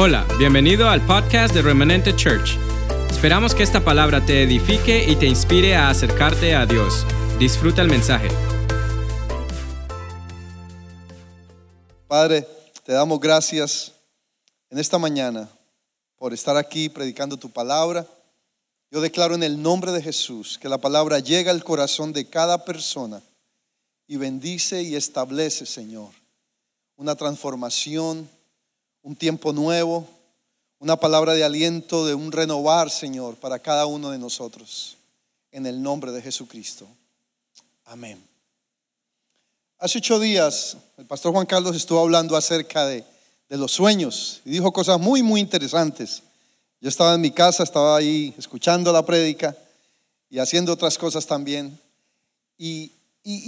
Hola, bienvenido al podcast de Remanente Church. Esperamos que esta palabra te edifique y te inspire a acercarte a Dios. Disfruta el mensaje. Padre, te damos gracias en esta mañana por estar aquí predicando tu palabra. Yo declaro en el nombre de Jesús que la palabra llega al corazón de cada persona y bendice y establece, Señor, una transformación un tiempo nuevo, una palabra de aliento, de un renovar, Señor, para cada uno de nosotros. En el nombre de Jesucristo. Amén. Hace ocho días el pastor Juan Carlos estuvo hablando acerca de, los sueños y dijo cosas muy, muy interesantes. Yo estaba en mi casa, estaba ahí escuchando la prédica y haciendo otras cosas también. Y,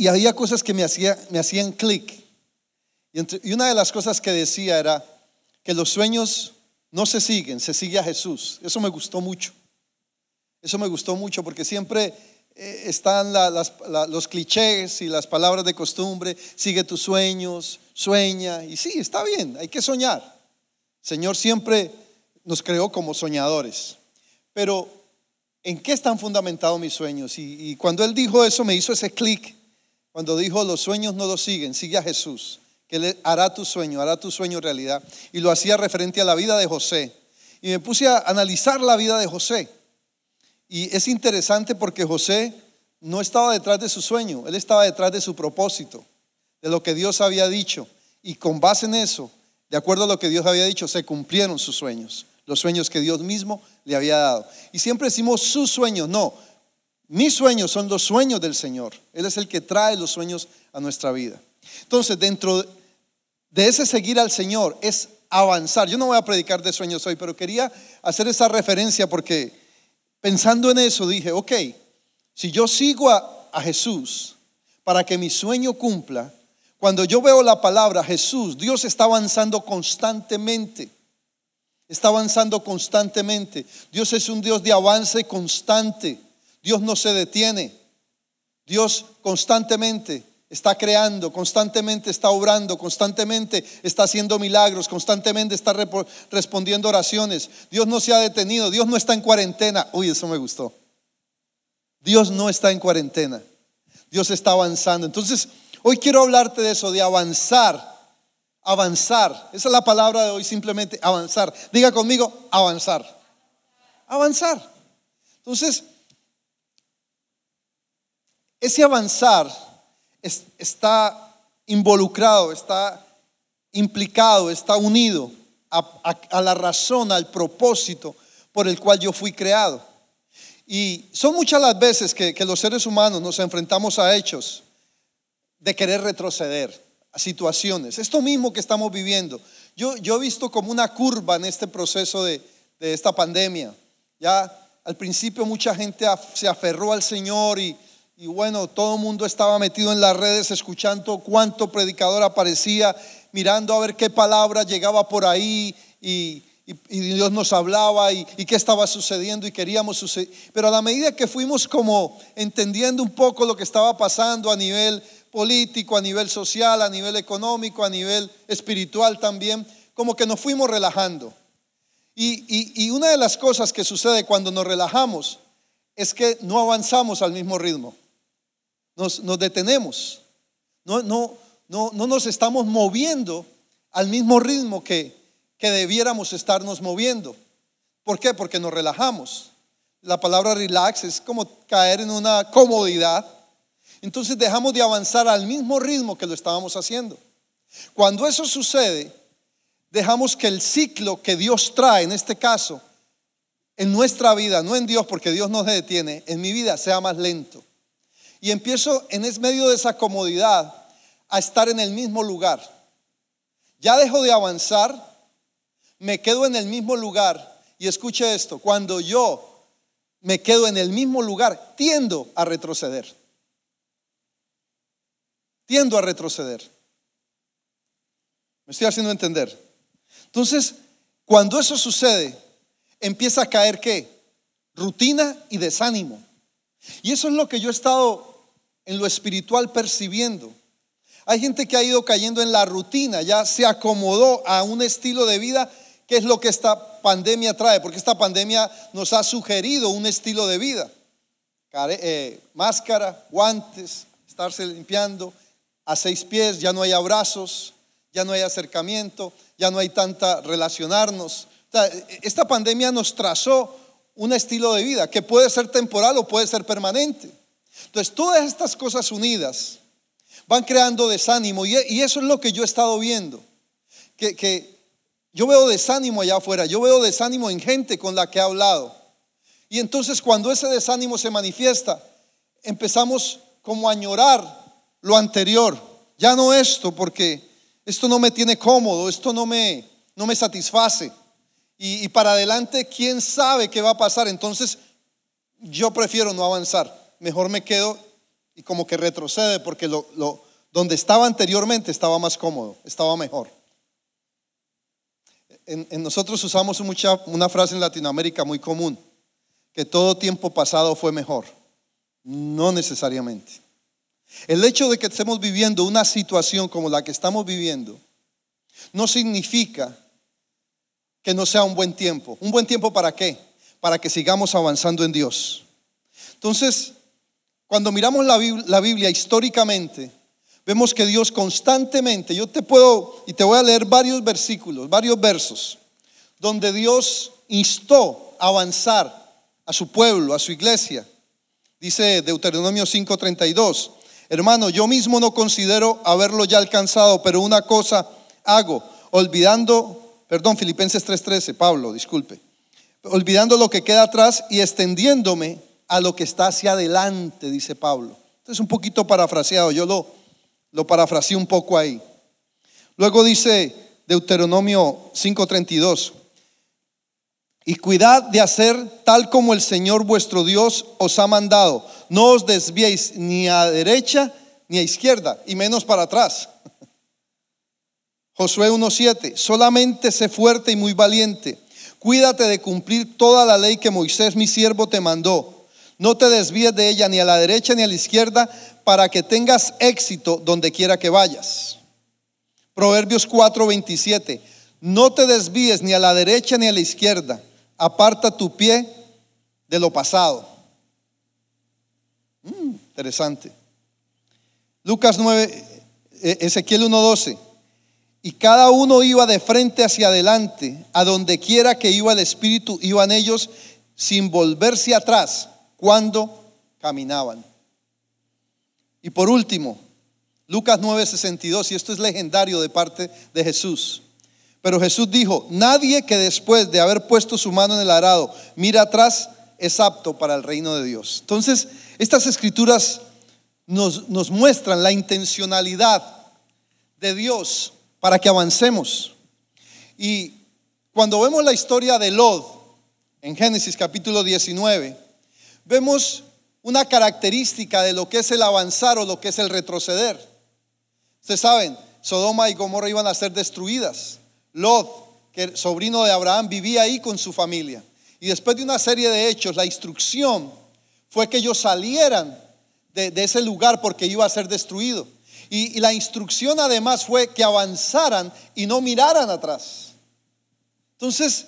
había cosas que me, hacía, me hacían clic. y una de las cosas que decía era, que los sueños no se siguen, se sigue a Jesús. Eso me gustó mucho. Eso me gustó mucho porque siempre eh, están los clichés y las palabras de costumbre, sigue tus sueños, sueña. Y sí, está bien, hay que soñar. Señor siempre nos creó como soñadores. Pero, ¿en qué están fundamentados mis sueños? Y, y cuando Él dijo eso, me hizo ese clic. Cuando dijo, los sueños no los siguen, sigue a Jesús que Él hará tu sueño, hará tu sueño realidad. Y lo hacía referente a la vida de José. Y me puse a analizar la vida de José. Y es interesante porque José no estaba detrás de su sueño, él estaba detrás de su propósito, de lo que Dios había dicho. Y con base en eso, de acuerdo a lo que Dios había dicho, se cumplieron sus sueños, los sueños que Dios mismo le había dado. Y siempre decimos sus sueños, no, mis sueños son los sueños del Señor. Él es el que trae los sueños a nuestra vida. Entonces, dentro de ese seguir al Señor es avanzar. Yo no voy a predicar de sueños hoy, pero quería hacer esa referencia porque pensando en eso dije, ok, si yo sigo a, Jesús para que mi sueño cumpla, cuando yo veo la palabra Jesús, Dios está avanzando constantemente. Está avanzando constantemente. Dios es un Dios de avance constante. Dios no se detiene. Dios constantemente está creando, constantemente está obrando, constantemente está haciendo milagros, constantemente está respondiendo oraciones. Dios no se ha detenido, Dios no está en cuarentena. Uy, eso me gustó. Dios no está en cuarentena. Dios está avanzando. Entonces, hoy quiero hablarte de eso, de avanzar. Avanzar. Esa es la palabra de hoy, simplemente avanzar. Diga conmigo, avanzar. Avanzar. Entonces, ese avanzar está involucrado, está implicado, está unido a, la razón, al propósito por el cual yo fui creado. Y son muchas las veces que, los seres humanos nos enfrentamos a hechos de querer retroceder, a situaciones. Esto mismo que estamos viviendo. Yo, yo he visto como una curva en este proceso de, de esta pandemia. Ya al principio mucha gente se aferró al Señor y, y bueno, todo el mundo estaba metido en las redes escuchando cuánto predicador aparecía, mirando a ver qué palabra llegaba por ahí y, Dios nos hablaba y, qué estaba sucediendo y queríamos suceder. Pero a la medida que fuimos como entendiendo un poco lo que estaba pasando a nivel político, a nivel social, a nivel económico, a nivel espiritual también, como que nos fuimos relajando. Y, una de las cosas que sucede cuando nos relajamos es que no avanzamos al mismo ritmo nos, detenemos. No, no, no, no nos estamos moviendo al mismo ritmo que, que debiéramos estarnos moviendo. ¿Por qué? Porque nos relajamos. La palabra relax es como caer en una comodidad. Entonces dejamos de avanzar al mismo ritmo que lo estábamos haciendo. Cuando eso sucede, dejamos que el ciclo que Dios trae, en este caso, en nuestra vida, no en Dios, porque Dios no se detiene, en mi vida sea más lento. Y empiezo en medio de esa comodidad a estar en el mismo lugar. Ya dejo de avanzar, me quedo en el mismo lugar. Y escuche esto, cuando yo me quedo en el mismo lugar, tiendo a retroceder. Tiendo a retroceder. Me estoy haciendo entender. Entonces, cuando eso sucede, empieza a caer qué? Rutina y desánimo. Y eso es lo que yo he estado en lo espiritual percibiendo. Hay gente que ha ido cayendo en la rutina, ya se acomodó a un estilo de vida qué es lo que esta pandemia trae, porque esta pandemia nos ha sugerido un estilo de vida. Eh, máscara, guantes, estarse limpiando, a seis pies, ya no hay abrazos, ya no hay acercamiento, ya no hay tanta relacionarnos. esta pandemia nos trazó un estilo de vida que puede ser temporal o puede ser permanente. Entonces, todas estas cosas unidas van creando desánimo y, eso es lo que yo he estado viendo. Que, yo veo desánimo allá afuera, yo veo desánimo en gente con la que he hablado. Y entonces cuando ese desánimo se manifiesta, empezamos como a añorar lo anterior. Ya no esto, porque esto no me tiene cómodo, esto no me, no me satisface. Y, para adelante, ¿quién sabe qué va a pasar? Entonces, yo prefiero no avanzar. Mejor me quedo y como que retrocede porque lo, donde estaba anteriormente estaba más cómodo, estaba mejor. En, en nosotros usamos mucha, una frase en Latinoamérica muy común, que todo tiempo pasado fue mejor. No necesariamente. El hecho de que estemos viviendo una situación como la que estamos viviendo no significa que no sea un buen tiempo. ¿Un buen tiempo para qué? Para que sigamos avanzando en Dios. Entonces, cuando miramos la Biblia, históricamente, vemos que Dios constantemente, yo te puedo, y te voy a leer varios versículos, varios versos, donde Dios instó a avanzar a su pueblo, a su iglesia. Dice Deuteronomio 5:32, hermano, yo mismo no considero haberlo ya alcanzado, pero una cosa hago, olvidando, perdón, Filipenses 3:13, Pablo, disculpe, olvidando lo que queda atrás y extendiéndome a lo que está hacia adelante, dice Pablo. Entonces un poquito parafraseado, yo lo, lo parafraseé un poco ahí. Luego dice Deuteronomio 5:32, y cuidad de hacer tal como el Señor vuestro Dios os ha mandado. No os desviéis ni a derecha ni a izquierda, y menos para atrás. Josué 1.7, solamente sé fuerte y muy valiente. Cuídate de cumplir toda la ley que Moisés mi siervo te mandó. No te desvíes de ella ni a la derecha ni a la izquierda para que tengas éxito donde quiera que vayas. Proverbios 4:27, no te desvíes ni a la derecha ni a la izquierda aparta tu pie de lo pasado. Mm, interesante. Lucas 9, eh, Ezequiel 1.12. Y cada uno iba de frente hacia adelante, a donde quiera que iba el Espíritu, iban ellos sin volverse atrás cuando caminaban. Y por último, Lucas 9:62, y esto es legendario de parte de Jesús. Pero Jesús dijo, nadie que después de haber puesto su mano en el arado mira atrás es apto para el reino de Dios. Entonces, estas escrituras nos, nos muestran la intencionalidad de Dios para que avancemos. Y cuando vemos la historia de Lod en Génesis capítulo 19, vemos una característica de lo que es el avanzar o lo que es el retroceder. Ustedes saben, Sodoma y Gomorra iban a ser destruidas. Lot, que sobrino de Abraham, vivía ahí con su familia. Y después de una serie de hechos, la instrucción fue que ellos salieran de, ese lugar porque iba a ser destruido. Y, la instrucción además fue que avanzaran y no miraran atrás. Entonces,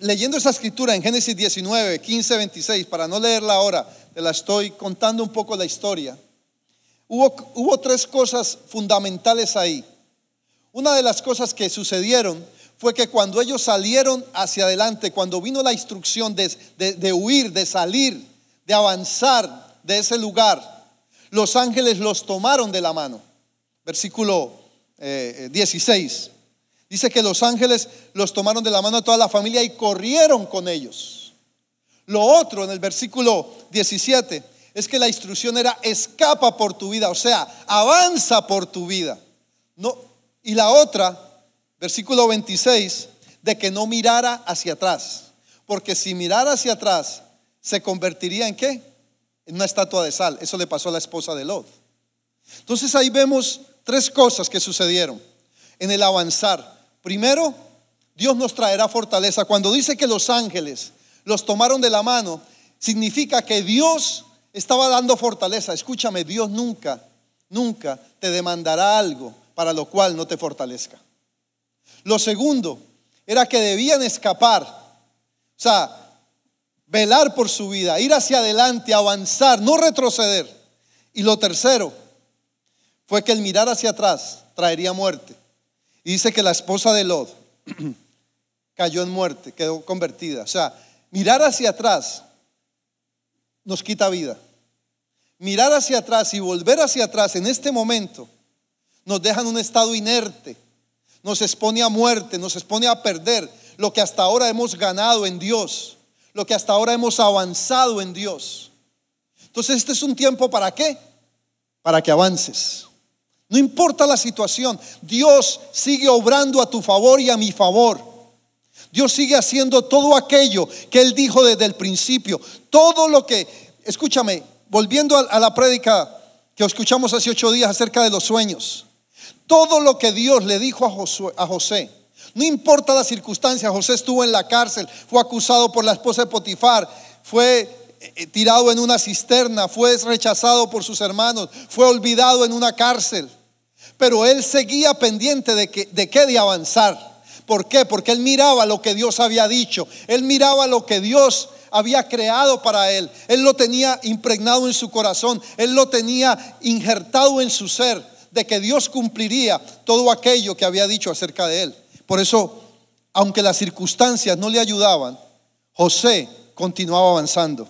leyendo esa escritura en Génesis 19, 15, 26, para no leerla ahora, te la estoy contando un poco la historia. Hubo, hubo tres cosas fundamentales ahí. Una de las cosas que sucedieron fue que cuando ellos salieron hacia adelante, cuando vino la instrucción de, huir, de salir, de avanzar de ese lugar, los ángeles los tomaron de la mano. Versículo 16. Dice que los ángeles los tomaron de la mano a toda la familia y corrieron con ellos. Lo otro en el versículo 17 es que la instrucción era escapa por tu vida, o sea, avanza por tu vida. No, y la otra, versículo 26, de que no mirara hacia atrás. Porque si mirara hacia atrás, se convertiría en qué? En una estatua de sal. Eso le pasó a la esposa de Lot. Entonces ahí vemos tres cosas que sucedieron en el avanzar. Primero, Dios nos traerá fortaleza. Cuando dice que los ángeles los tomaron de la mano, significa que Dios estaba dando fortaleza. Escúchame, Dios nunca, nunca te demandará algo para lo cual no te fortalezca. Lo segundo era que debían escapar. O sea, velar por su vida, ir hacia adelante, avanzar, no retroceder. Y lo tercero fue que el mirar hacia atrás traería muerte. Y dice que la esposa de Lot cayó en muerte, quedó convertida. O sea, mirar hacia atrás nos quita vida. Mirar hacia atrás y volver hacia atrás en este momento nos deja en un estado inerte, nos expone a muerte, nos expone a perder lo que hasta ahora hemos ganado en Dios, lo que hasta ahora hemos avanzado en Dios. Entonces este es un tiempo para qué? Para que avances. No importa la situación, Dios sigue obrando a tu favor y a mi favor. Dios sigue haciendo todo aquello que Él dijo desde el principio. Todo lo que, escúchame, volviendo a, la prédica que escuchamos hace ocho días acerca de los sueños. Todo lo que Dios le dijo a, José, no importa la circunstancia, José estuvo en la cárcel, fue acusado por la esposa de Potifar, fue eh, tirado en una cisterna, fue rechazado por sus hermanos, fue olvidado en una cárcel. Pero él seguía pendiente de, qué de avanzar. ¿Por qué? Porque él miraba lo que Dios había dicho. Él miraba lo que Dios había creado para él. Él lo tenía impregnado en su corazón. Él lo tenía injertado en su ser de que Dios cumpliría todo aquello que había dicho acerca de él. Por eso, aunque las circunstancias no le ayudaban, José continuaba avanzando.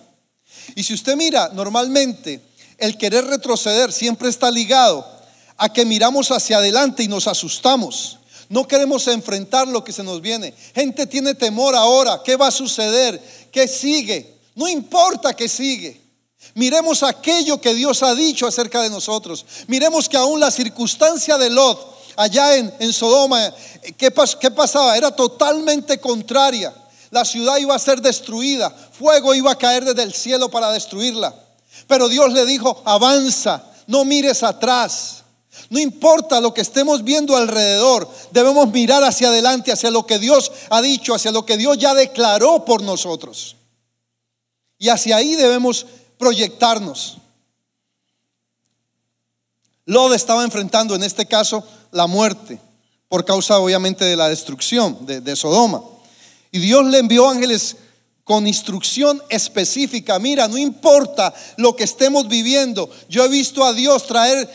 Y si usted mira, normalmente el querer retroceder siempre está ligado a que miramos hacia adelante y nos asustamos. No queremos enfrentar lo que se nos viene. Gente tiene temor ahora. ¿Qué va a suceder? ¿Qué sigue? No importa qué sigue. Miremos aquello que Dios ha dicho acerca de nosotros. Miremos que aún la circunstancia de Lot allá en, Sodoma, ¿qué, ¿qué pasaba? Era totalmente contraria. La ciudad iba a ser destruida. Fuego iba a caer desde el cielo para destruirla. Pero Dios le dijo, avanza, no mires atrás. No importa lo que estemos viendo alrededor, debemos mirar hacia adelante, hacia lo que Dios ha dicho, hacia lo que Dios ya declaró por nosotros. Y hacia ahí debemos proyectarnos. Lod estaba enfrentando en este caso la muerte, por causa obviamente de la destrucción de, de Sodoma. Y Dios le envió ángeles con instrucción específica. Mira, no importa lo que estemos viviendo. Yo he visto a Dios traer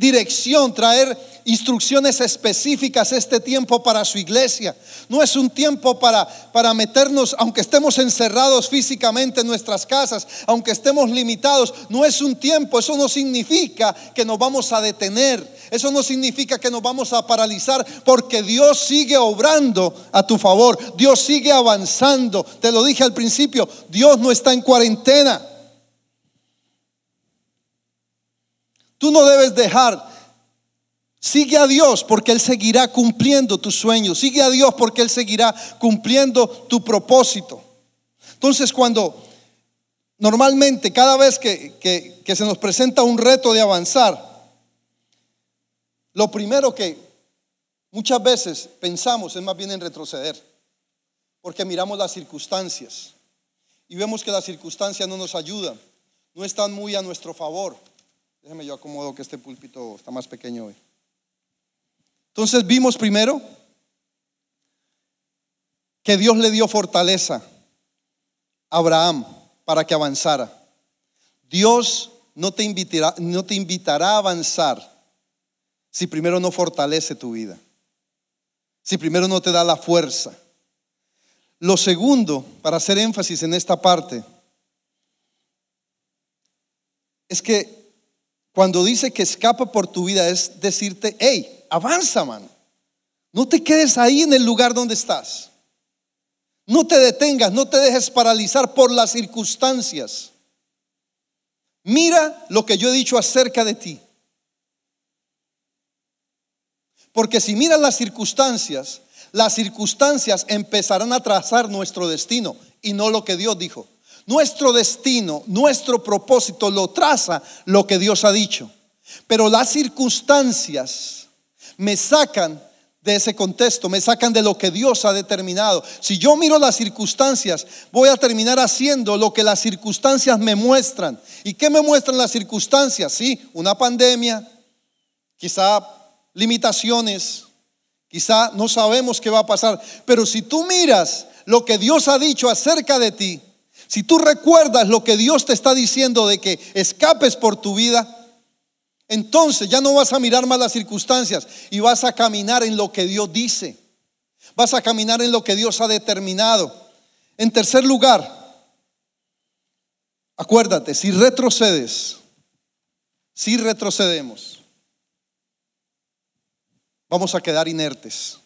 dirección, traer instrucciones específicas este tiempo para su iglesia. No es un tiempo para, para meternos, aunque estemos encerrados físicamente en nuestras casas, aunque estemos limitados, no es un tiempo, eso no significa que nos vamos a detener, eso no significa que nos vamos a paralizar, porque Dios sigue obrando a tu favor, Dios sigue avanzando. Te lo dije al principio, Dios no está en cuarentena. Tú no debes dejar. Sigue a Dios porque Él seguirá cumpliendo tus sueños. Sigue a Dios porque Él seguirá cumpliendo tu propósito. Entonces cuando normalmente cada vez que, que se nos presenta un reto de avanzar, lo primero que muchas veces pensamos es más bien en retroceder. Porque miramos las circunstancias y vemos que las circunstancias no nos ayudan, no están muy a nuestro favor. Déjeme yo acomodo que este púlpito está más pequeño hoy. Entonces vimos primero que Dios le dio fortaleza a Abraham para que avanzara. Dios no te invitará, no te invitará a avanzar si primero no fortalece tu vida. Si primero no te da la fuerza. Lo segundo, para hacer énfasis en esta parte, es que cuando dice que escapa por tu vida es decirte, hey, avanza, man. No te quedes ahí en el lugar donde estás. No te detengas, no te dejes paralizar por las circunstancias. Mira lo que yo he dicho acerca de ti. Porque si miras las circunstancias, las circunstancias empezarán a trazar nuestro destino y no lo que Dios dijo. Nuestro destino, nuestro propósito lo traza lo que Dios ha dicho. Pero las circunstancias me sacan de ese contexto, me sacan de lo que Dios ha determinado. Si yo miro las circunstancias, voy a terminar haciendo lo que las circunstancias me muestran. ¿Y qué me muestran las circunstancias? Sí, una pandemia, quizá limitaciones, Quizá no sabemos qué va a pasar, pero si tú miras lo que Dios ha dicho acerca de ti, si tú recuerdas lo que Dios te está diciendo de que escapes por tu vida, entonces ya no vas a mirar más las circunstancias y vas a caminar en lo que Dios dice. Vas a caminar en lo que Dios ha determinado. En tercer lugar, acuérdate, si retrocedes, si retrocedemos, vamos a quedar inertes.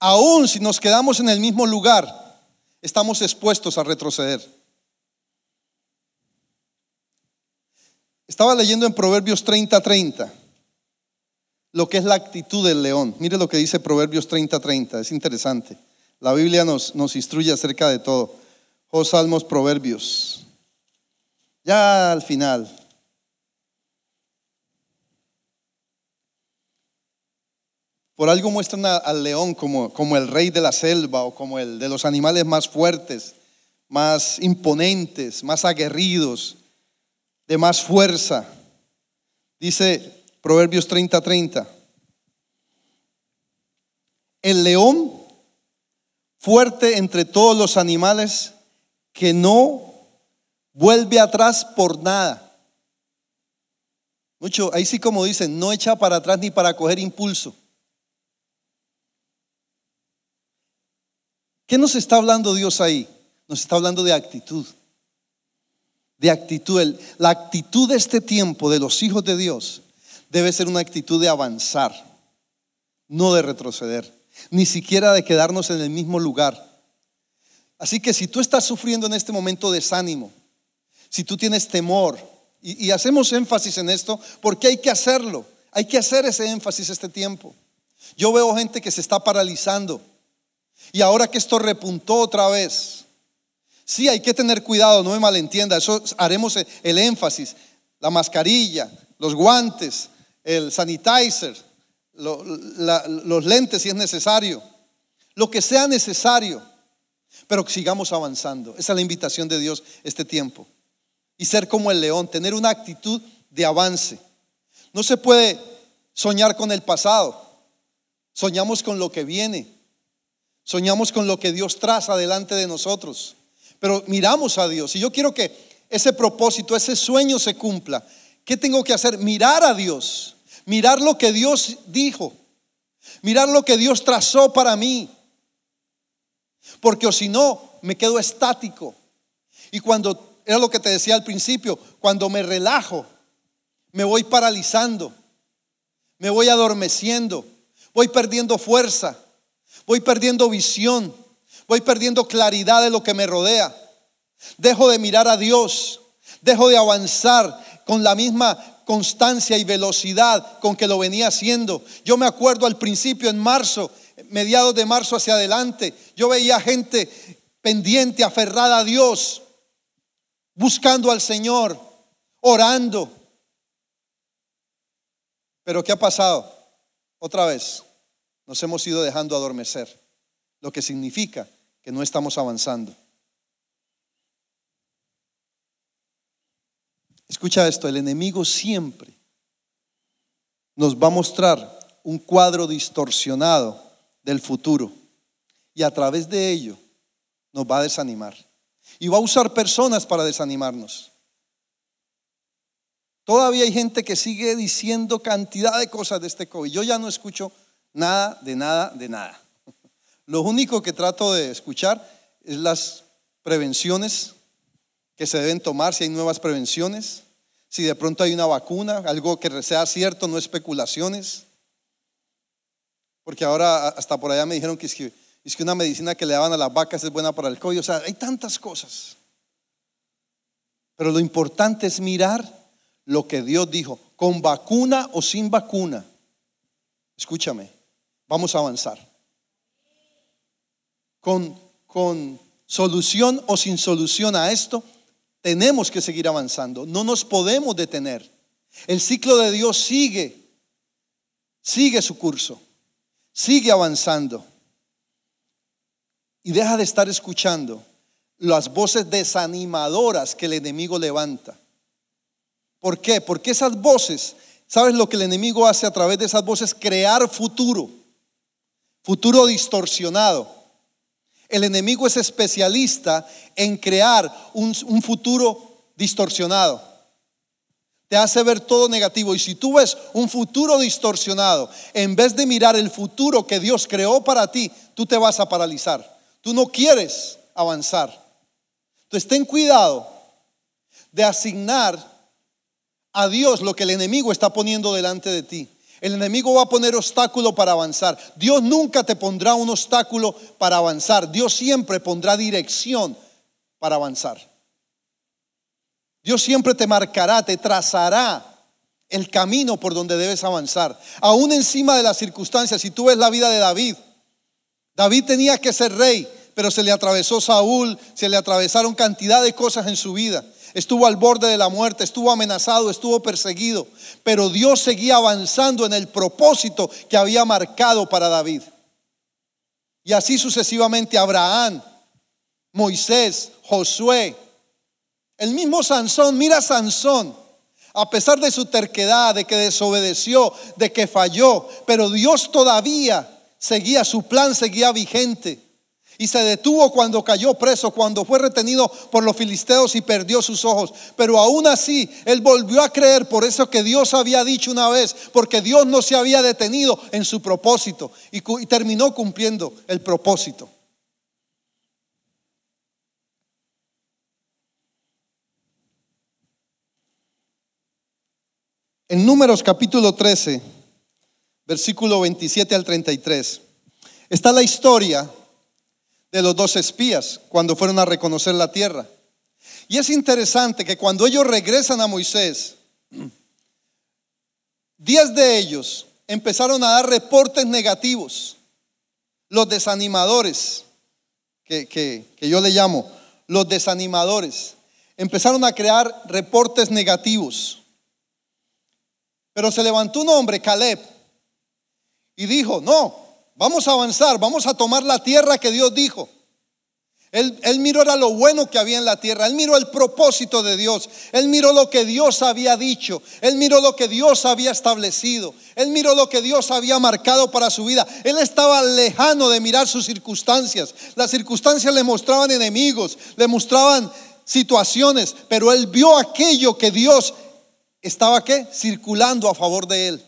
Aún si nos quedamos en el mismo lugar, estamos expuestos a retroceder. Estaba leyendo en Proverbios 30:30 30, lo que es la actitud del león. Mire lo que dice Proverbios 30:30, 30, es interesante. La Biblia nos, nos instruye acerca de todo. Oh Salmos, Proverbios. Ya al final. Por algo muestran al león como, como el rey de la selva o como el de los animales más fuertes, más imponentes, más aguerridos de más fuerza. Dice Proverbios 30, 30. El león fuerte entre todos los animales que no vuelve atrás por nada. Mucho, ahí sí como dicen, no echa para atrás ni para coger impulso. ¿Qué nos está hablando Dios ahí? Nos está hablando de actitud de actitud. La actitud de este tiempo de los hijos de Dios debe ser una actitud de avanzar, no de retroceder, ni siquiera de quedarnos en el mismo lugar. Así que si tú estás sufriendo en este momento desánimo, si tú tienes temor, y, y hacemos énfasis en esto, porque hay que hacerlo, hay que hacer ese énfasis este tiempo. Yo veo gente que se está paralizando y ahora que esto repuntó otra vez, Sí, hay que tener cuidado, no me malentienda, eso haremos el énfasis, la mascarilla, los guantes, el sanitizer, los lentes si es necesario, lo que sea necesario, pero que sigamos avanzando. Esa es la invitación de Dios este tiempo. Y ser como el león, tener una actitud de avance. No se puede soñar con el pasado, soñamos con lo que viene, soñamos con lo que Dios traza delante de nosotros pero miramos a Dios. Y yo quiero que ese propósito, ese sueño se cumpla. ¿Qué tengo que hacer? Mirar a Dios, mirar lo que Dios dijo, mirar lo que Dios trazó para mí. Porque o si no, me quedo estático. Y cuando, era lo que te decía al principio, cuando me relajo, me voy paralizando, me voy adormeciendo, voy perdiendo fuerza, voy perdiendo visión voy perdiendo claridad de lo que me rodea. Dejo de mirar a Dios, dejo de avanzar con la misma constancia y velocidad con que lo venía haciendo. Yo me acuerdo al principio, en marzo, mediados de marzo hacia adelante, yo veía gente pendiente, aferrada a Dios, buscando al Señor, orando. Pero ¿qué ha pasado? Otra vez, nos hemos ido dejando adormecer, lo que significa que no estamos avanzando. Escucha esto, el enemigo siempre nos va a mostrar un cuadro distorsionado del futuro y a través de ello nos va a desanimar. Y va a usar personas para desanimarnos. Todavía hay gente que sigue diciendo cantidad de cosas de este COVID. Yo ya no escucho nada, de nada, de nada. Lo único que trato de escuchar es las prevenciones que se deben tomar, si hay nuevas prevenciones, si de pronto hay una vacuna, algo que sea cierto, no especulaciones. Porque ahora hasta por allá me dijeron que es que, una medicina que le daban a las vacas es buena para el COVID. O sea, hay tantas cosas. Pero lo importante es mirar lo que Dios dijo, con vacuna o sin vacuna. Escúchame, vamos a avanzar con, solución o sin solución a esto, tenemos que seguir avanzando. No nos podemos detener. El ciclo de Dios sigue, sigue su curso, sigue avanzando. Y deja de estar escuchando las voces desanimadoras que el enemigo levanta. ¿Por qué? Porque esas voces ¿Sabes lo que el enemigo hace a través de esas voces? Crear futuro, futuro distorsionado. El enemigo es especialista en crear un, futuro distorsionado. Te hace ver todo negativo. Y si tú ves un futuro distorsionado, en vez de mirar el futuro que Dios creó para ti, tú te vas a paralizar. Tú no quieres avanzar. Entonces ten cuidado de asignar a Dios lo que el enemigo está poniendo delante de ti. El enemigo va a poner obstáculo para avanzar. Dios nunca te pondrá un obstáculo para avanzar. Dios siempre pondrá dirección para avanzar. Dios siempre te marcará, te trazará el camino por donde debes avanzar. Aún encima de las circunstancias, si tú ves la vida de David, David tenía que ser rey, pero se le atravesó Saúl, se le atravesaron cantidad de cosas en su vida. Estuvo al borde de la muerte, estuvo amenazado, estuvo perseguido, pero Dios seguía avanzando en el propósito que había marcado para David. Y así sucesivamente Abraham, Moisés, Josué, el mismo Sansón, mira Sansón, a pesar de su terquedad, de que desobedeció, de que falló, pero Dios todavía seguía, su plan seguía vigente. Y se detuvo cuando cayó preso, cuando fue retenido por los filisteos y perdió sus ojos. Pero aún así, él volvió a creer por eso que Dios había dicho una vez, porque Dios no se había detenido en su propósito y, terminó cumpliendo el propósito. En Números capítulo 13, versículo 27 al 33, está la historia de los dos espías cuando fueron a reconocer la tierra. Y es interesante que cuando ellos regresan a Moisés, diez de ellos empezaron a dar reportes negativos, los desanimadores, que, que yo le llamo, los desanimadores, empezaron a crear reportes negativos. Pero se levantó un hombre, Caleb, y dijo, no, vamos a avanzar, vamos a tomar la tierra que Dios dijo. Él, miró era lo bueno que había en la tierra, él miró el propósito de Dios, él miró lo que Dios había dicho, él miró lo que Dios había establecido, él miró lo que Dios había marcado para su vida. Él estaba lejano de mirar sus circunstancias. Las circunstancias le mostraban enemigos, le mostraban situaciones, pero él vio aquello que Dios estaba qué? Circulando a favor de él.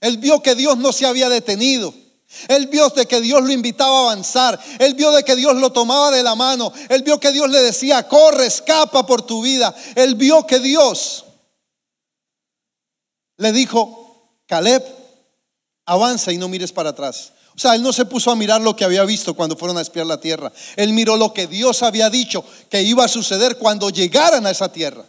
Él vio que Dios no se había detenido. Él vio de que Dios lo invitaba a avanzar. Él vio de que Dios lo tomaba de la mano. Él vio que Dios le decía, corre, escapa por tu vida. Él vio que Dios le dijo, Caleb, avanza y no mires para atrás. O sea, él no se puso a mirar lo que había visto cuando fueron a espiar la tierra. Él miró lo que Dios había dicho que iba a suceder cuando llegaran a esa tierra.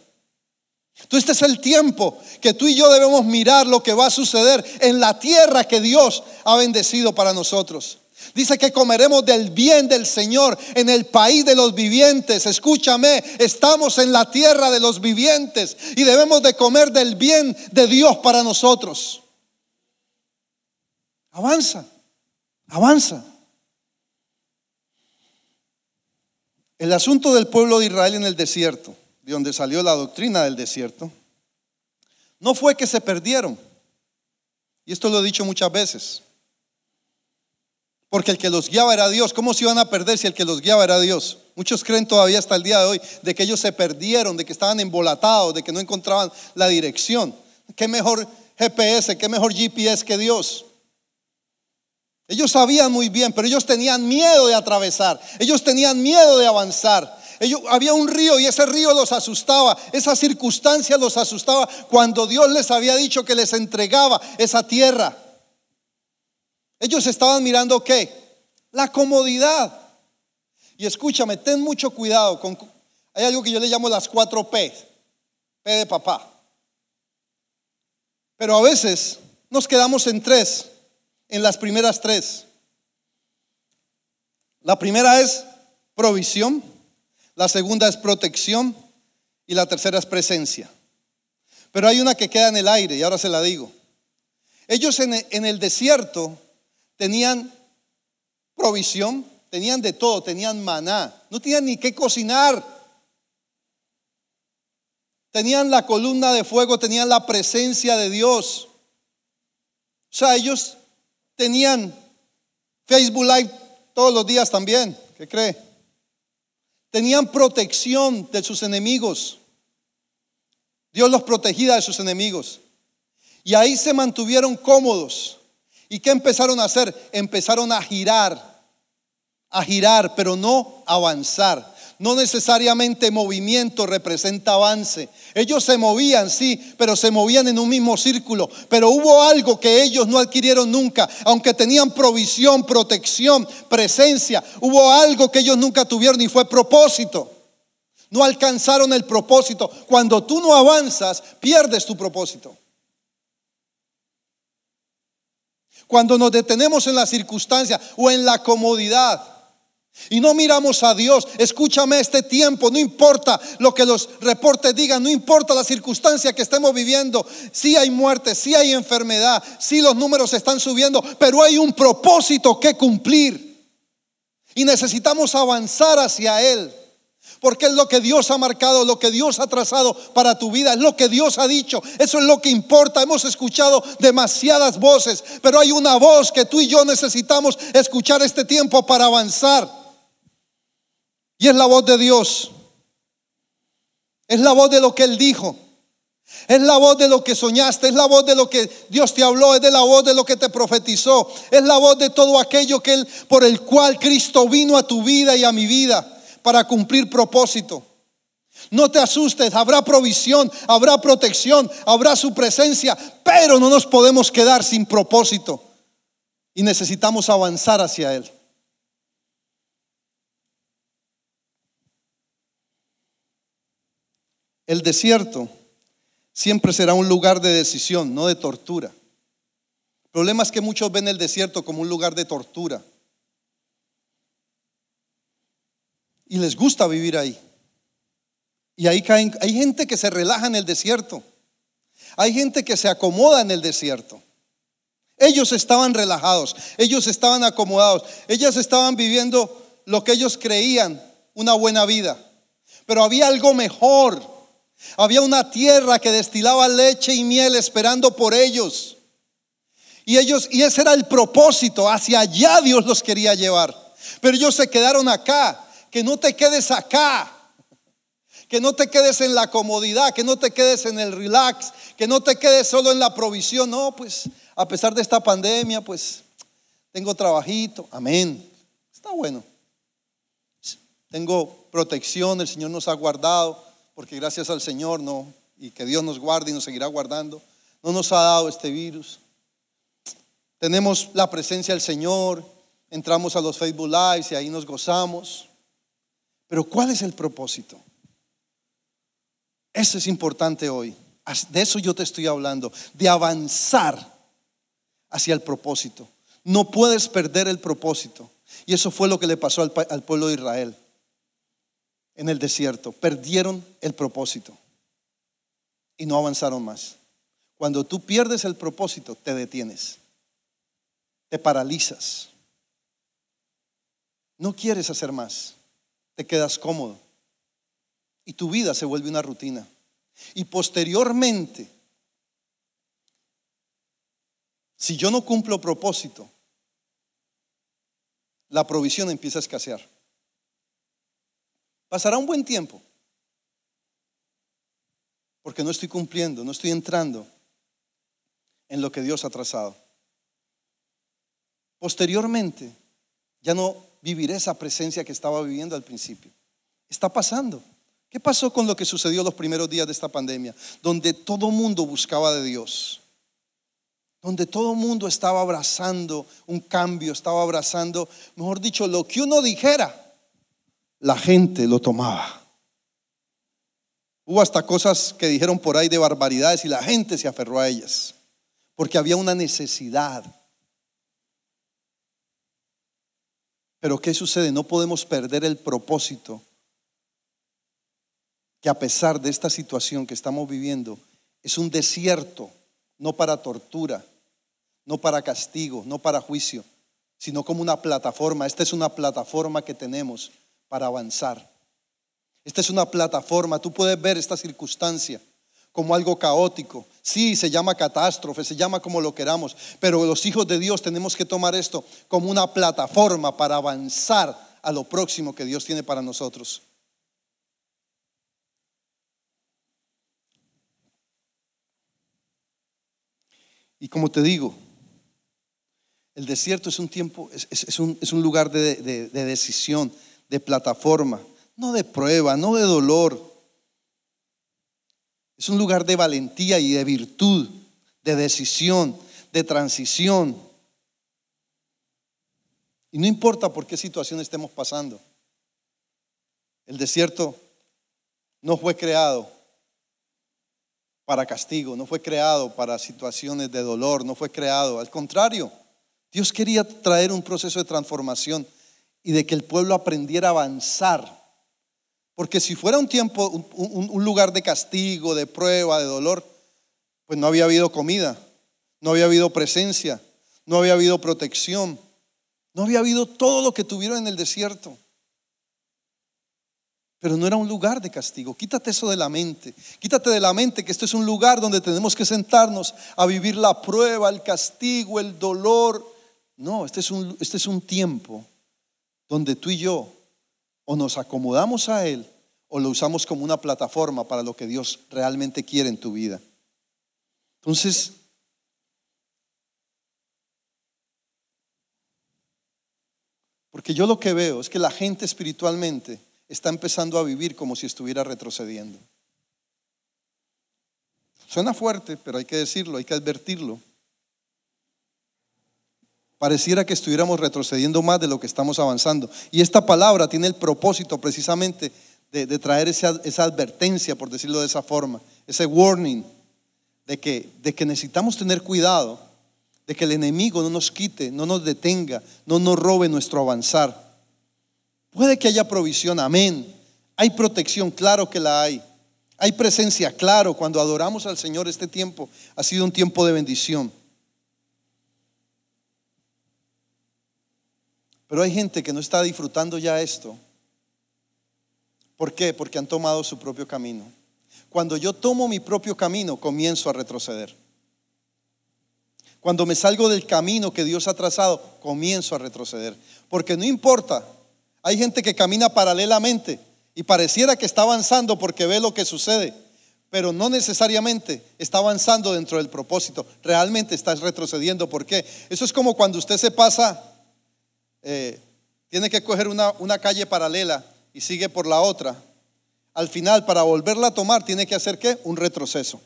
Entonces este es el tiempo que tú y yo debemos mirar lo que va a suceder en la tierra que Dios ha bendecido para nosotros. Dice que comeremos del bien del Señor en el país de los vivientes. Escúchame, estamos en la tierra de los vivientes y debemos de comer del bien de Dios para nosotros. Avanza, avanza. El asunto del pueblo de Israel en el desierto de donde salió la doctrina del desierto, no fue que se perdieron. Y esto lo he dicho muchas veces. Porque el que los guiaba era Dios. ¿Cómo se iban a perder si el que los guiaba era Dios? Muchos creen todavía hasta el día de hoy de que ellos se perdieron, de que estaban embolatados, de que no encontraban la dirección. ¿Qué mejor GPS, qué mejor GPS que Dios? Ellos sabían muy bien, pero ellos tenían miedo de atravesar. Ellos tenían miedo de avanzar había un río y ese río los asustaba, esa circunstancia los asustaba cuando Dios les había dicho que les entregaba esa tierra. Ellos estaban mirando qué? La comodidad. Y escúchame, ten mucho cuidado. Hay algo que yo le llamo las cuatro P. P de papá. Pero a veces nos quedamos en tres, en las primeras tres. La primera es provisión la segunda es protección y la tercera es presencia. Pero hay una que queda en el aire y ahora se la digo. Ellos en el desierto tenían provisión, tenían de todo, tenían maná, no tenían ni qué cocinar. tenían la columna de fuego, tenían la presencia de Dios. O sea, ellos tenían Facebook Live todos los días también. ¿Qué cree? Tenían protección de sus enemigos. Dios los protegía de sus enemigos. Y ahí se mantuvieron cómodos. ¿Y qué empezaron a hacer? Empezaron a girar, a girar, pero no avanzar. No necesariamente movimiento representa avance. Ellos se movían, sí, pero se movían en un mismo círculo. Pero hubo algo que ellos no adquirieron nunca, aunque tenían provisión, protección, presencia. Hubo algo que ellos nunca tuvieron y fue propósito. No alcanzaron el propósito. Cuando tú no avanzas, pierdes tu propósito. Cuando nos detenemos en la circunstancia o en la comodidad, y no miramos a Dios. Escúchame este tiempo, no importa lo que los reportes digan, no importa la circunstancia que estemos viviendo. Si hay muerte, si hay enfermedad, si los números están subiendo, pero hay un propósito que cumplir. Y necesitamos avanzar hacia Él. Porque es lo que Dios ha marcado, lo que Dios ha trazado para tu vida, es lo que Dios ha dicho. Eso es lo que importa. Hemos escuchado demasiadas voces, pero hay una voz que tú y yo necesitamos escuchar este tiempo para avanzar. Y es la voz de Dios. Es la voz de lo que Él dijo. Es la voz de lo que soñaste, es la voz de lo que Dios te habló, es de la voz de lo que te profetizó, es la voz de todo aquello que él, por el cual Cristo vino a tu vida y a mi vida para cumplir propósito. No te asustes, habrá provisión, habrá protección, habrá su presencia, pero no nos podemos quedar sin propósito y necesitamos avanzar hacia Él. El desierto siempre será un lugar de decisión, no de tortura. El problema es que muchos ven el desierto como un lugar de tortura. Y les gusta vivir ahí. Y ahí caen, hay gente que se relaja en el desierto. Hay gente que se acomoda en el desierto. Ellos estaban relajados, ellos estaban acomodados, ellos estaban viviendo lo que ellos creían una buena vida. Pero había algo mejor había una tierra que destilaba leche y miel esperando por ellos. Y ellos y ese era el propósito, hacia allá Dios los quería llevar. Pero ellos se quedaron acá, que no te quedes acá. Que no te quedes en la comodidad, que no te quedes en el relax, que no te quedes solo en la provisión. No, pues a pesar de esta pandemia, pues tengo trabajito. Amén. Está bueno. Tengo protección, el Señor nos ha guardado porque gracias al Señor no, y que Dios nos guarde y nos seguirá guardando, no nos ha dado este virus. Tenemos la presencia del Señor, entramos a los Facebook Lives y ahí nos gozamos. Pero ¿cuál es el propósito? Eso es importante hoy. De eso yo te estoy hablando, de avanzar hacia el propósito. No puedes perder el propósito. Y eso fue lo que le pasó al, al pueblo de Israel en el desierto, perdieron el propósito y no avanzaron más. Cuando tú pierdes el propósito, te detienes, te paralizas, no quieres hacer más, te quedas cómodo y tu vida se vuelve una rutina. Y posteriormente, si yo no cumplo propósito, la provisión empieza a escasear. Pasará un buen tiempo. Porque no estoy cumpliendo, no estoy entrando en lo que Dios ha trazado. Posteriormente, ya no viviré esa presencia que estaba viviendo al principio. Está pasando. ¿Qué pasó con lo que sucedió los primeros días de esta pandemia? Donde todo mundo buscaba de Dios. Donde todo mundo estaba abrazando un cambio, estaba abrazando, mejor dicho, lo que uno dijera la gente lo tomaba. Hubo hasta cosas que dijeron por ahí de barbaridades y la gente se aferró a ellas, porque había una necesidad. Pero ¿qué sucede? No podemos perder el propósito que a pesar de esta situación que estamos viviendo, es un desierto, no para tortura, no para castigo, no para juicio, sino como una plataforma. Esta es una plataforma que tenemos para avanzar. Esta es una plataforma. Tú puedes ver esta circunstancia como algo caótico. Sí, se llama catástrofe, se llama como lo queramos, pero los hijos de Dios tenemos que tomar esto como una plataforma para avanzar a lo próximo que Dios tiene para nosotros. Y como te digo, el desierto es un tiempo, es, un, lugar de, de decisión, de plataforma, no de prueba, no de dolor. Es un lugar de valentía y de virtud, de decisión, de transición. Y no importa por qué situación estemos pasando. El desierto no fue creado para castigo, no fue creado para situaciones de dolor, no fue creado. Al contrario, Dios quería traer un proceso de transformación y de que el pueblo aprendiera a avanzar porque si fuera un tiempo, un, lugar de castigo, de prueba, de dolor, pues no había habido comida, no había habido presencia, no había habido protección, no había habido todo lo que tuvieron en el desierto. Pero no era un lugar de castigo. Quítate eso de la mente. Quítate de la mente que esto es un lugar donde tenemos que sentarnos a vivir la prueba, el castigo, el dolor. No, este es un, este es un tiempo donde tú y yo o nos acomodamos a Él o lo usamos como una plataforma para lo que Dios realmente quiere en tu vida. Entonces, porque yo lo que veo es que la gente espiritualmente está empezando a vivir como si estuviera retrocediendo. Suena fuerte, pero hay que decirlo, hay que advertirlo pareciera que estuviéramos retrocediendo más de lo que estamos avanzando. Y esta palabra tiene el propósito precisamente de, traer esa, advertencia, por decirlo de esa forma, ese warning de que, de que necesitamos tener cuidado, de que el enemigo no nos quite, no nos detenga, no nos robe nuestro avanzar. Puede que haya provisión, amén. Hay protección, claro que la hay. Hay presencia, claro, cuando adoramos al Señor este tiempo ha sido un tiempo de bendición. Pero hay gente que no está disfrutando ya esto. ¿Por qué? Porque han tomado su propio camino. Cuando yo tomo mi propio camino, comienzo a retroceder. Cuando me salgo del camino que Dios ha trazado, comienzo a retroceder. Porque no importa, hay gente que camina paralelamente y pareciera que está avanzando porque ve lo que sucede, pero no necesariamente está avanzando dentro del propósito. Realmente está retrocediendo. ¿Por qué? Eso es como cuando usted se pasa eh, tiene que coger una, una calle paralela y sigue por la otra. Al final, para volverla a tomar, tiene que hacer qué? Un retroceso.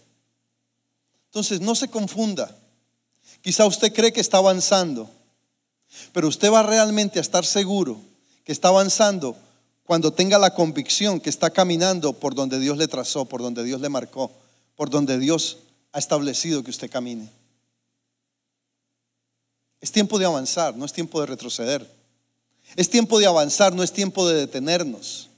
Entonces, no se confunda. Quizá usted cree que está avanzando, pero usted va realmente a estar seguro que está avanzando cuando tenga la convicción que está caminando por donde Dios le trazó, por donde Dios le marcó, por donde Dios ha establecido que usted camine. Es tiempo de avanzar, no es tiempo de retroceder. Es tiempo de avanzar, no es tiempo de detenernos.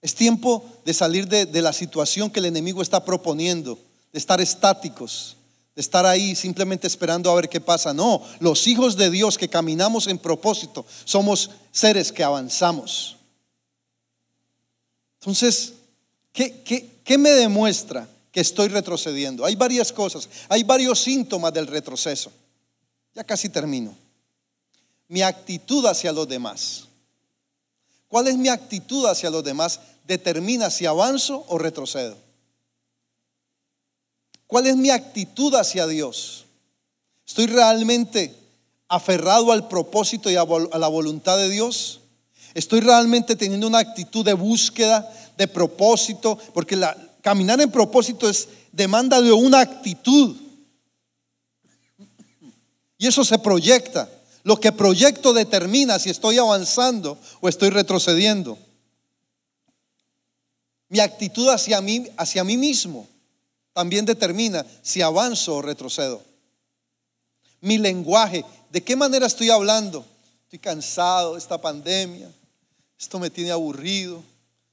Es tiempo de salir de, la situación que el enemigo está proponiendo, de estar estáticos, de estar ahí simplemente esperando a ver qué pasa. No, los hijos de Dios que caminamos en propósito somos seres que avanzamos. Entonces, ¿qué, me demuestra que estoy retrocediendo? Hay varias cosas, hay varios síntomas del retroceso. Ya casi termino. Mi actitud hacia los demás. ¿Cuál es mi actitud hacia los demás? Determina si avanzo o retrocedo. ¿Cuál es mi actitud hacia Dios? ¿Estoy realmente aferrado al propósito y a la voluntad de Dios? ¿Estoy realmente teniendo una actitud de búsqueda, de propósito? Porque caminar en propósito es demanda de una actitud. Y eso se proyecta. Lo que proyecto determina si estoy avanzando o estoy retrocediendo. Mi actitud hacia mí, hacia mí mismo también determina si avanzo o retrocedo. Mi lenguaje, ¿de qué manera estoy hablando? Estoy cansado de esta pandemia. Esto me tiene aburrido,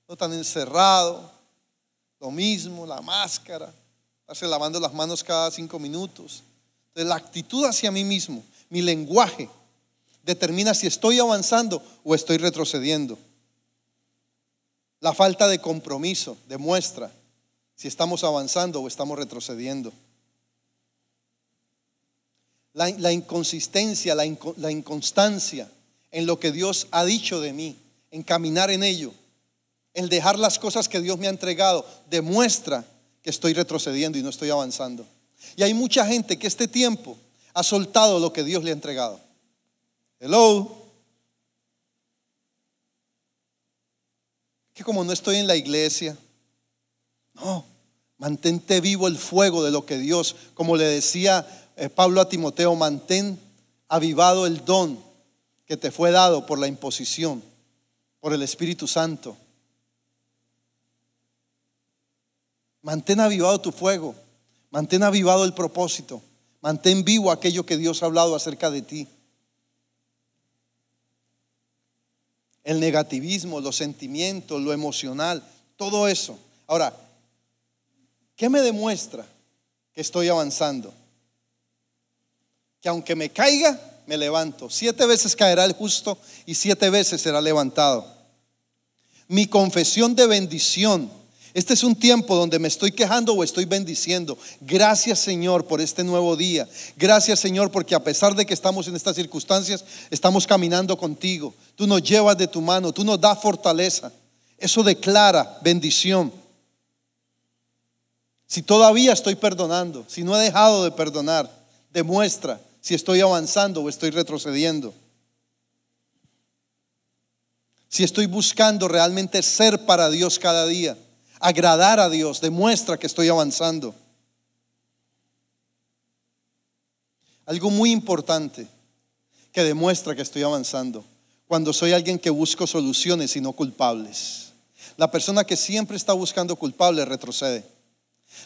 no tan encerrado. Lo mismo, la máscara, estarse lavando las manos cada cinco minutos la actitud hacia mí mismo, mi lenguaje, determina si estoy avanzando o estoy retrocediendo. La falta de compromiso demuestra si estamos avanzando o estamos retrocediendo. La, inconsistencia, la, la inconstancia en lo que Dios ha dicho de mí, en caminar en ello, en dejar las cosas que Dios me ha entregado, demuestra que estoy retrocediendo y no estoy avanzando. Y hay mucha gente que este tiempo ha soltado lo que Dios le ha entregado. Hello. Que como no estoy en la iglesia, no, mantente vivo el fuego de lo que Dios, como le decía eh, Pablo a Timoteo, mantén avivado el don que te fue dado por la imposición, por el Espíritu Santo. Mantén avivado tu fuego, mantén avivado el propósito, mantén vivo aquello que Dios ha hablado acerca de ti. el negativismo, los sentimientos, lo emocional, todo eso. Ahora, ¿qué me demuestra que estoy avanzando? Que aunque me caiga, me levanto. Siete veces caerá el justo y siete veces será levantado. Mi confesión de bendición este es un tiempo donde me estoy quejando o estoy bendiciendo. Gracias Señor por este nuevo día. Gracias Señor porque a pesar de que estamos en estas circunstancias, estamos caminando contigo. Tú nos llevas de tu mano, tú nos das fortaleza. Eso declara bendición. Si todavía estoy perdonando, si no he dejado de perdonar, demuestra si estoy avanzando o estoy retrocediendo. Si estoy buscando realmente ser para Dios cada día agradar a Dios demuestra que estoy avanzando. Algo muy importante que demuestra que estoy avanzando. Cuando soy alguien que busco soluciones y no culpables. La persona que siempre está buscando culpables retrocede.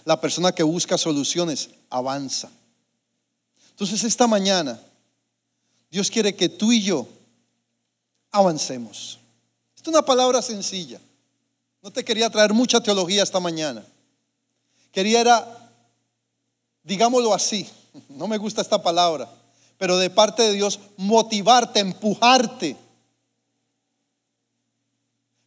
La persona que busca soluciones avanza. Entonces esta mañana Dios quiere que tú y yo avancemos. es una palabra sencilla. No te quería traer mucha teología esta mañana. Quería era, digámoslo así, no me gusta esta palabra, pero de parte de Dios motivarte, empujarte,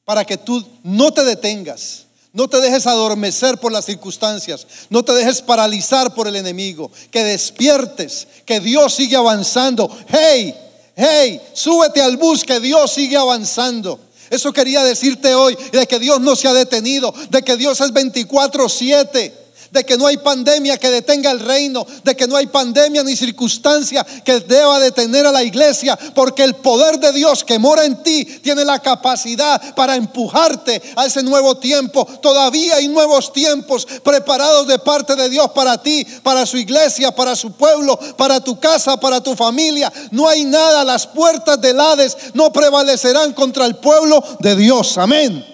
para que tú no te detengas, no te dejes adormecer por las circunstancias, no te dejes paralizar por el enemigo, que despiertes, que Dios sigue avanzando. Hey, hey, súbete al bus, que Dios sigue avanzando. Eso quería decirte hoy, de que Dios no se ha detenido, de que Dios es 24/7 de que no hay pandemia que detenga el reino, de que no hay pandemia ni circunstancia que deba detener a la iglesia, porque el poder de Dios que mora en ti tiene la capacidad para empujarte a ese nuevo tiempo. Todavía hay nuevos tiempos preparados de parte de Dios para ti, para su iglesia, para su pueblo, para tu casa, para tu familia. No hay nada, las puertas del Hades no prevalecerán contra el pueblo de Dios. Amén.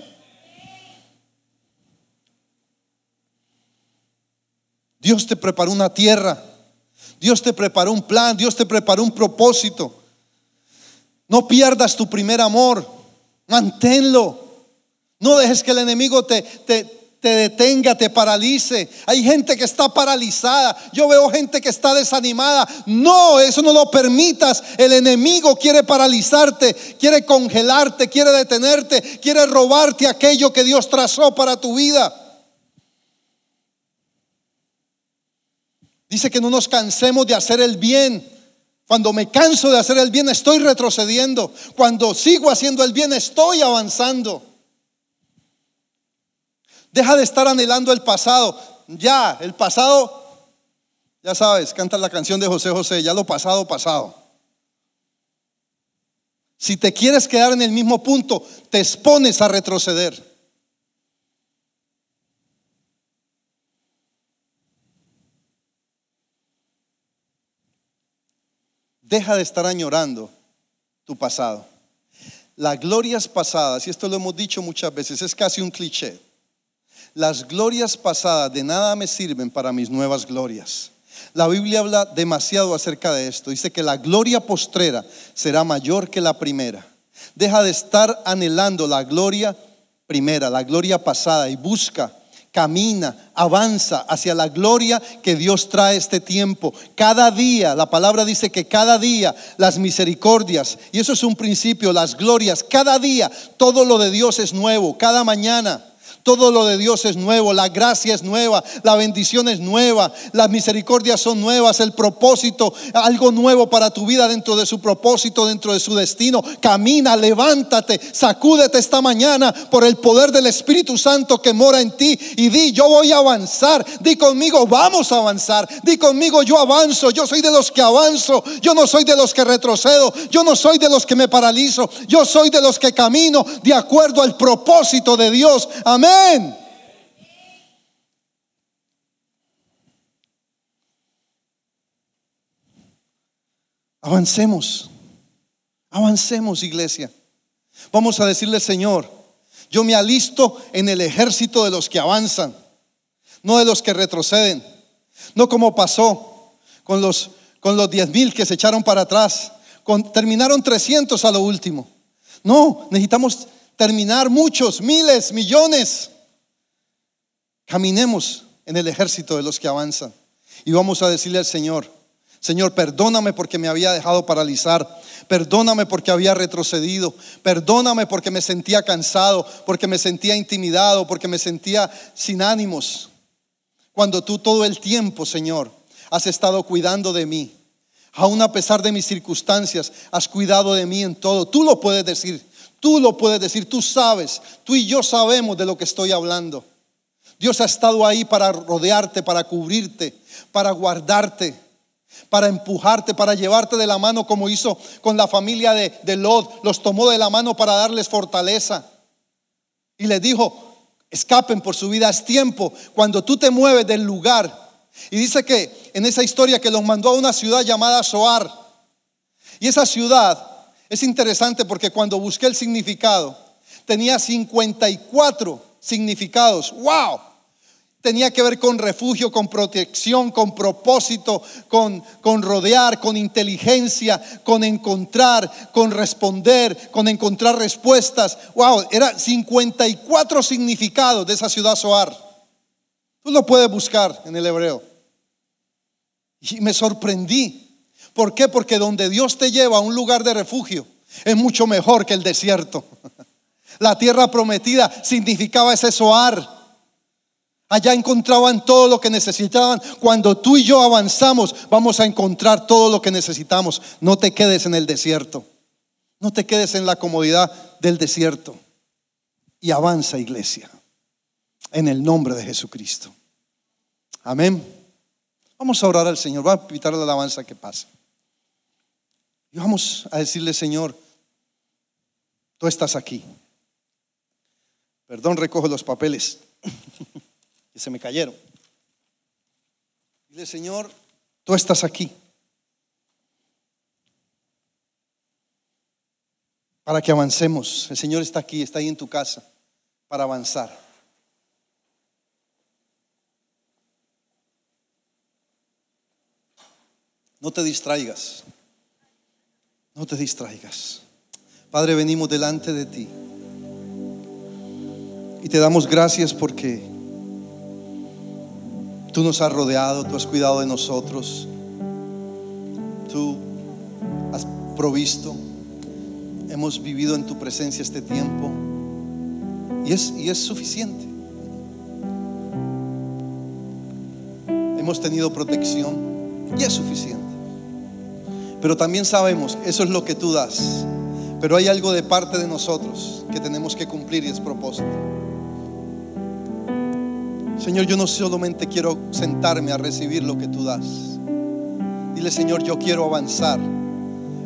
Dios te preparó una tierra. Dios te preparó un plan. Dios te preparó un propósito. No pierdas tu primer amor. Manténlo. No dejes que el enemigo te, te, te detenga, te paralice. Hay gente que está paralizada. Yo veo gente que está desanimada. No, eso no lo permitas. El enemigo quiere paralizarte, quiere congelarte, quiere detenerte, quiere robarte aquello que Dios trazó para tu vida. Dice que no nos cansemos de hacer el bien. Cuando me canso de hacer el bien estoy retrocediendo. Cuando sigo haciendo el bien estoy avanzando. Deja de estar anhelando el pasado. Ya, el pasado, ya sabes, canta la canción de José José, ya lo pasado, pasado. Si te quieres quedar en el mismo punto, te expones a retroceder. Deja de estar añorando tu pasado. Las glorias pasadas, y esto lo hemos dicho muchas veces, es casi un cliché. Las glorias pasadas de nada me sirven para mis nuevas glorias. La Biblia habla demasiado acerca de esto. Dice que la gloria postrera será mayor que la primera. Deja de estar anhelando la gloria primera, la gloria pasada y busca camina, avanza hacia la gloria que Dios trae este tiempo. Cada día, la palabra dice que cada día las misericordias, y eso es un principio, las glorias, cada día todo lo de Dios es nuevo, cada mañana. Todo lo de Dios es nuevo, la gracia es nueva, la bendición es nueva, las misericordias son nuevas, el propósito, algo nuevo para tu vida dentro de su propósito, dentro de su destino. Camina, levántate, sacúdete esta mañana por el poder del Espíritu Santo que mora en ti y di, yo voy a avanzar. Di conmigo, vamos a avanzar. Di conmigo, yo avanzo, yo soy de los que avanzo, yo no soy de los que retrocedo, yo no soy de los que me paralizo, yo soy de los que camino de acuerdo al propósito de Dios. Amén. Avancemos, avancemos iglesia. Vamos a decirle, Señor, yo me alisto en el ejército de los que avanzan, no de los que retroceden. No como pasó con los, con los 10 mil que se echaron para atrás. Terminaron 300 a lo último. No, necesitamos terminar muchos, miles, millones. Caminemos en el ejército de los que avanzan. Y vamos a decirle al Señor, Señor, perdóname porque me había dejado paralizar. Perdóname porque había retrocedido. Perdóname porque me sentía cansado, porque me sentía intimidado, porque me sentía sin ánimos. Cuando tú todo el tiempo, Señor, has estado cuidando de mí. Aún a pesar de mis circunstancias, has cuidado de mí en todo. Tú lo puedes decir. Tú lo puedes decir, tú sabes, tú y yo sabemos de lo que estoy hablando. Dios ha estado ahí para rodearte, para cubrirte, para guardarte, para empujarte, para llevarte de la mano como hizo con la familia de, de Lot. Los tomó de la mano para darles fortaleza. Y les dijo, escapen por su vida. Es tiempo cuando tú te mueves del lugar. Y dice que en esa historia que los mandó a una ciudad llamada Soar. Y esa ciudad es interesante porque cuando busqué el significado, tenía 54 significados. ¡Wow! Tenía que ver con refugio, con protección, con propósito, con, con, rodear, con inteligencia, con encontrar, con responder, con encontrar respuestas. ¡Wow! Era 54 significados de esa ciudad Soar. Tú lo puedes buscar en el hebreo. Y me sorprendí ¿Por qué? Porque donde Dios te lleva a un lugar de refugio es mucho mejor que el desierto. La tierra prometida significaba ese soar. Allá encontraban todo lo que necesitaban. Cuando tú y yo avanzamos, vamos a encontrar todo lo que necesitamos. No te quedes en el desierto. No te quedes en la comodidad del desierto. Y avanza, iglesia, en el nombre de Jesucristo. Amén. Vamos a orar al Señor. Va a invitar la alabanza que pase. Y vamos a decirle, Señor, tú estás aquí. Perdón, recojo los papeles que se me cayeron. Dile, Señor, tú estás aquí. Para que avancemos. El Señor está aquí, está ahí en tu casa, para avanzar. No te distraigas. No te distraigas. Padre, venimos delante de ti. Y te damos gracias porque tú nos has rodeado, tú has cuidado de nosotros. Tú has provisto. Hemos vivido en tu presencia este tiempo. Y es, y es suficiente. Hemos tenido protección y es suficiente. Pero también sabemos, eso es lo que tú das. Pero hay algo de parte de nosotros que tenemos que cumplir y es propósito. Señor, yo no solamente quiero sentarme a recibir lo que tú das. Dile, Señor, yo quiero avanzar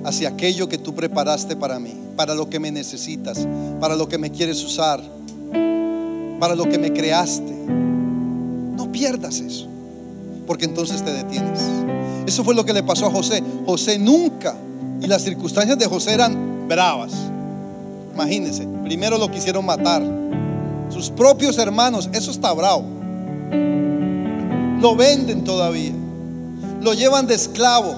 hacia aquello que tú preparaste para mí, para lo que me necesitas, para lo que me quieres usar, para lo que me creaste. No pierdas eso, porque entonces te detienes. Eso fue lo que le pasó a José. José nunca, y las circunstancias de José eran bravas. Imagínense, primero lo quisieron matar. Sus propios hermanos, eso está bravo. Lo venden todavía. Lo llevan de esclavo.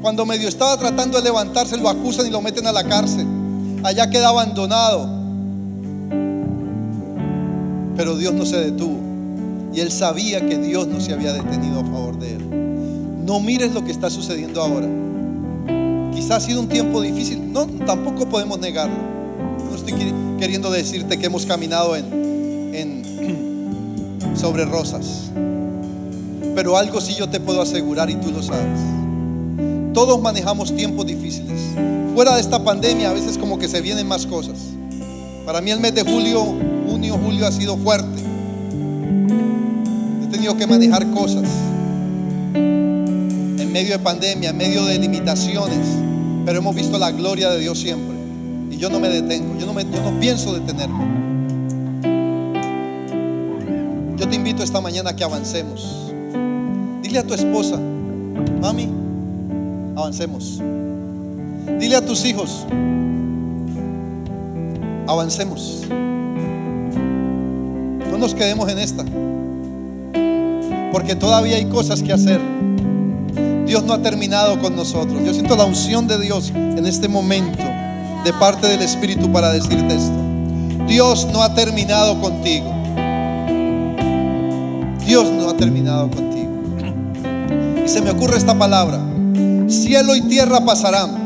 Cuando medio estaba tratando de levantarse, lo acusan y lo meten a la cárcel. Allá queda abandonado. Pero Dios no se detuvo. Y él sabía que Dios no se había detenido a favor de él. No mires lo que está sucediendo ahora. Quizás ha sido un tiempo difícil. No, tampoco podemos negarlo. No estoy queriendo decirte que hemos caminado en sobre rosas. Pero algo sí yo te puedo asegurar y tú lo sabes. Todos manejamos tiempos difíciles. Fuera de esta pandemia a veces como que se vienen más cosas. Para mí el mes de julio, junio, julio ha sido fuerte. Tenido que manejar cosas en medio de pandemia, en medio de limitaciones, pero hemos visto la gloria de Dios siempre. Y yo no me detengo, yo no, me, pienso detenerme. Yo te invito esta mañana a que avancemos. Dile a tu esposa, mami, avancemos. Dile a tus hijos, avancemos. No nos quedemos en esta. Porque todavía hay cosas que hacer. Dios no ha terminado con nosotros. Yo siento la unción de Dios en este momento de parte del Espíritu para decirte esto. Dios no ha terminado contigo. Dios no ha terminado contigo. Y se me ocurre esta palabra. Cielo y tierra pasarán.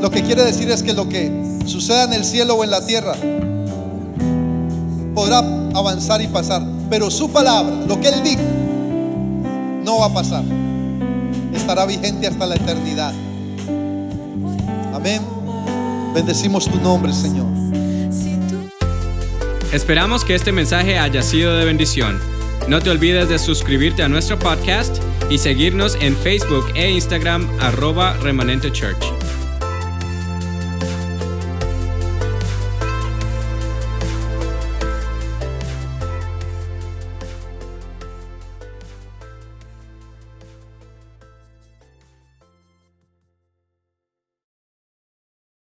Lo que quiere decir es que lo que suceda en el cielo o en la tierra podrá avanzar y pasar. Pero su palabra, lo que Él dijo, no va a pasar. Estará vigente hasta la eternidad. Amén. Bendecimos tu nombre, Señor. Esperamos que este mensaje haya sido de bendición. No te olvides de suscribirte a nuestro podcast y seguirnos en Facebook e Instagram arroba remanente church.